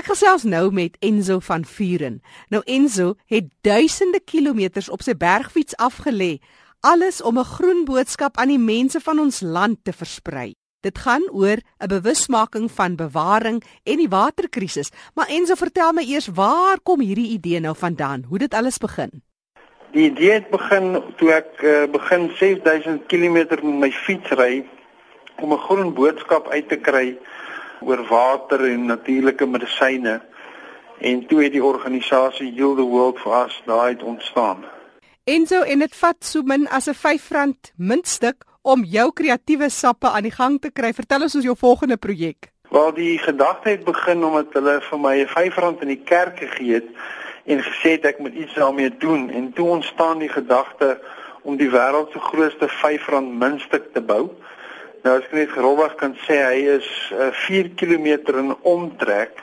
Ek gesels nou met Enzo van Vuren. Nou Enzo het duisende kilometers op sy bergfiets afgelê, alles om 'n groen boodskap aan die mense van ons land te versprei. Dit gaan oor 'n bewusmaking van bewaring en die waterkrisis. Maar Enzo, vertel my eers, waar kom hierdie idee nou vandaan? Hoe dit alles begin? Die idee het begin toe ek uh, begin 6000 km met my fiets ry om 'n groen boodskap uit te kry oor water en natuurlike medisyne en toe het die organisasie Heal the World for Us daai ontstaan. En so en dit vat so min as 'n R5 muntstuk om jou kreatiewe sappe aan die gang te kry. Vertel ons ons jou volgende projek. Wel die gedagte het begin omdat hulle vir my 'n R5 in die kerk gegee het en gesê het ek moet iets daarmee doen en toe ontstaan die gedagte om die wêreld se grootste R5 muntstuk te bou. Nou as ek net gerowig kan sê hy is uh, 4 km in omtrek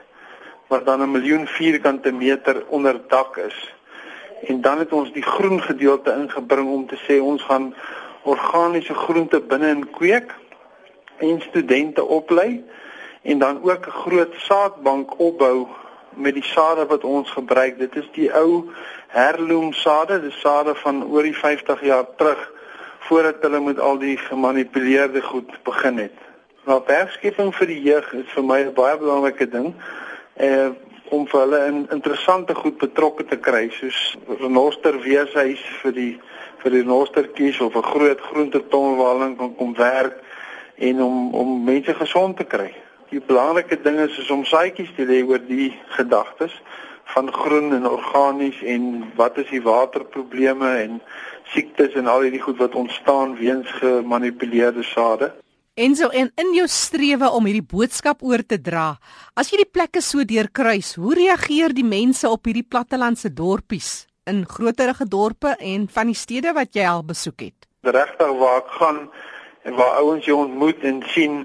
wat dan 'n miljoen vierkante meter onder dak is. En dan het ons die groen gedeelte ingebring om te sê ons gaan organiese groente binne in kweek en studente oplei en dan ook 'n groot saadbank opbou met die sade wat ons gebruik. Dit is die ou heirloom sade, die sade van oor die 50 jaar terug voordat hulle met al die gemanipuleerde goed begin het. Nou werkskeping vir die jeug is vir my 'n baie belangrike ding. Eh om vir hulle in interessante goed betrokke te kry soos renoster weeshuis vir die vir die renostertjies of 'n groot groenteton waar hulle kan kom werk en om om mense gesond te kry. Die belangrike ding is, is om saadjies te lê oor die gedagtes van groen en organies en wat is die waterprobleme en siektes en al hierdie goed wat ontstaan weens gemanipuleerde sade. En so en in jou strewe om hierdie boodskap oor te dra, as jy die plekke so deurkruis, hoe reageer die mense op hierdie plattelandse dorpies in groterige dorpe en van die stede wat jy al besoek het? Regtig waar ek gaan en waar ouens jou ontmoet en sien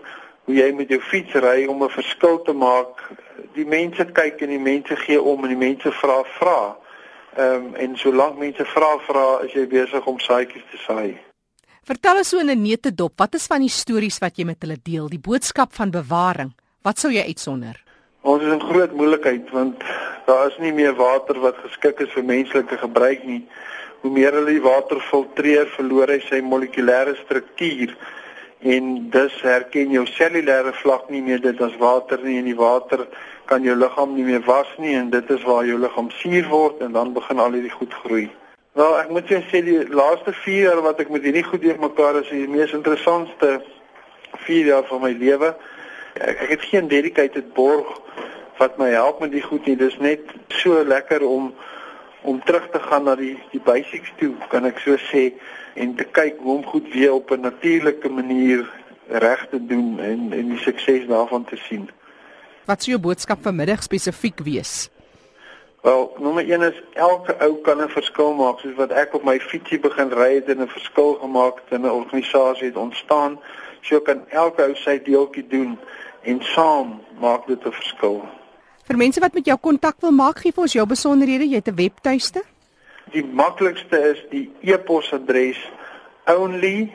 hoe jy met jou fiets ry om 'n verskil te maak. Die mense kyk en die mense gee om en die mense vra vra. Ehm um, en solank mense vra vra, is jy besig om saadjies te saai. Vertel ons so in 'n neete dop, wat is van die stories wat jy met hulle deel, die boodskap van bewaring? Wat sou jy uitsonder? Ons is in groot moeilikheid want daar is nie meer water wat geskik is vir menslike gebruik nie. Hoe meer hulle die water filtreer, verloor hy sy molekulêre struktuur en dus herken jou cellulêre vlak nie meer dit as water nie en die water kan jou liggaam nie meer was nie en dit is waar jou liggaam suur word en dan begin al hierdie goed groei. Wel, ek moet sê die laaste 4 jaar wat ek met hierdie goed deurmekaar is, is die mees interessantste 4 jaar van my lewe. Ek, ek het geen dedicated borg wat my help met die goed nie. Dis net so lekker om om terug te gaan na die die basics toe, kan ek so sê en te kyk hoe om goed weer op 'n natuurlike manier reg te doen en en die sukses daarvan te sien. Wat sou jou boodskap vanmiddag spesifiek wees? Wel, nommer 1 is elke ou kan 'n verskil maak, soos wat ek op my fietsie begin ry het en 'n verskil gemaak het in 'n organisasie het ontstaan. So kan elke ou sy deeltjie doen en saam maak dit 'n verskil. Vir mense wat met jou kontak wil maak, gee vir ons jou besonderhede, jy het 'n webtuiste? Die maklikste is die e-posadres only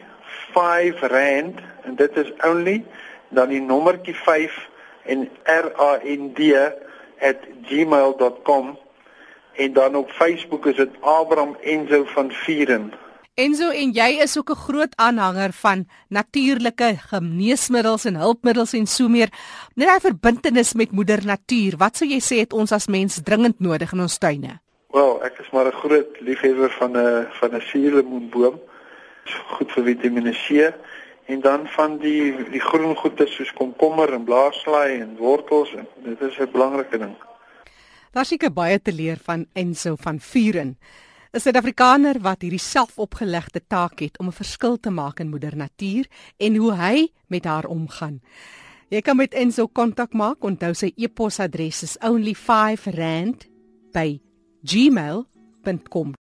5 rand en dit is only dan die nommertjie 5 en r a n d @gmail.com en dan op Facebook is dit Abraham Enzo van Vieren. Enzo en jy is ook 'n groot aanhanger van natuurlike geneesmiddels en hulpmiddels en so meer. Net daai verbintenis met moeder natuur. Wat sou jy sê het ons as mens dringend nodig in ons tuine? Wel, ek is maar 'n groot liefhebber van 'n van 'n suurlemoenboom. Goed vir Vitamiene C en dan van die die groen goede soos komkommer en blaarslaai en wortels en dit is 'n belangrike ding. Daar seker baie te leer van Enso van Vuren. 'n Suid-Afrikaner wat hierdie selfopgelegde taak het om 'n verskil te maak in moeder natuur en hoe hy met haar omgaan. Jy kan met Enso kontak maak. Onthou sy e-posadres is only5rand by gmail.com